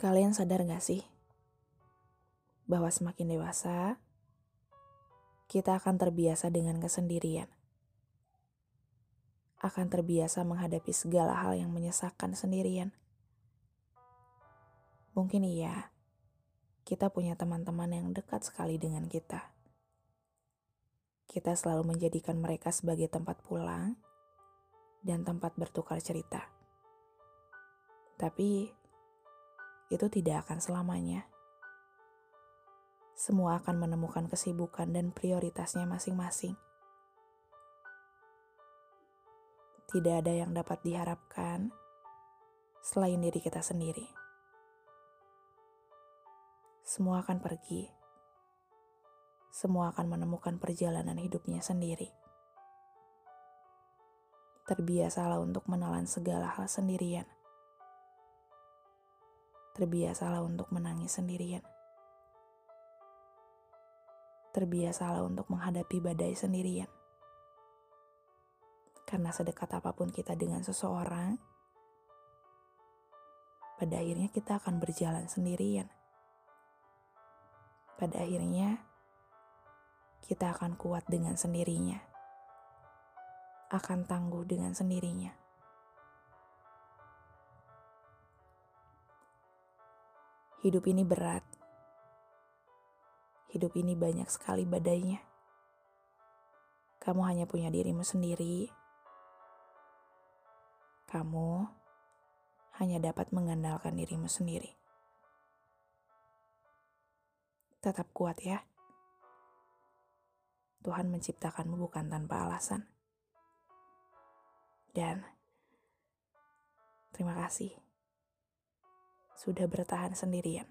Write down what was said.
Kalian sadar gak sih bahwa semakin dewasa, kita akan terbiasa dengan kesendirian. Akan terbiasa menghadapi segala hal yang menyesakkan sendirian. Mungkin iya, kita punya teman-teman yang dekat sekali dengan kita. Kita selalu menjadikan mereka sebagai tempat pulang dan tempat bertukar cerita. Tapi itu tidak akan selamanya. Semua akan menemukan kesibukan dan prioritasnya masing-masing. Tidak ada yang dapat diharapkan selain diri kita sendiri. Semua akan pergi. Semua akan menemukan perjalanan hidupnya sendiri. Terbiasalah untuk menelan segala hal sendirian Terbiasalah untuk menangis sendirian. Terbiasalah untuk menghadapi badai sendirian. Karena sedekat apa pun kita dengan seseorang, pada akhirnya kita akan berjalan sendirian. Pada akhirnya, kita akan kuat dengan sendirinya, akan tangguh dengan sendirinya. Hidup ini berat. Hidup ini banyak sekali badainya. Kamu hanya punya dirimu sendiri. Kamu hanya dapat mengandalkan dirimu sendiri. Tetap kuat ya. Tuhan menciptakanmu bukan tanpa alasan. Dan terima kasih sudah bertahan sendirian.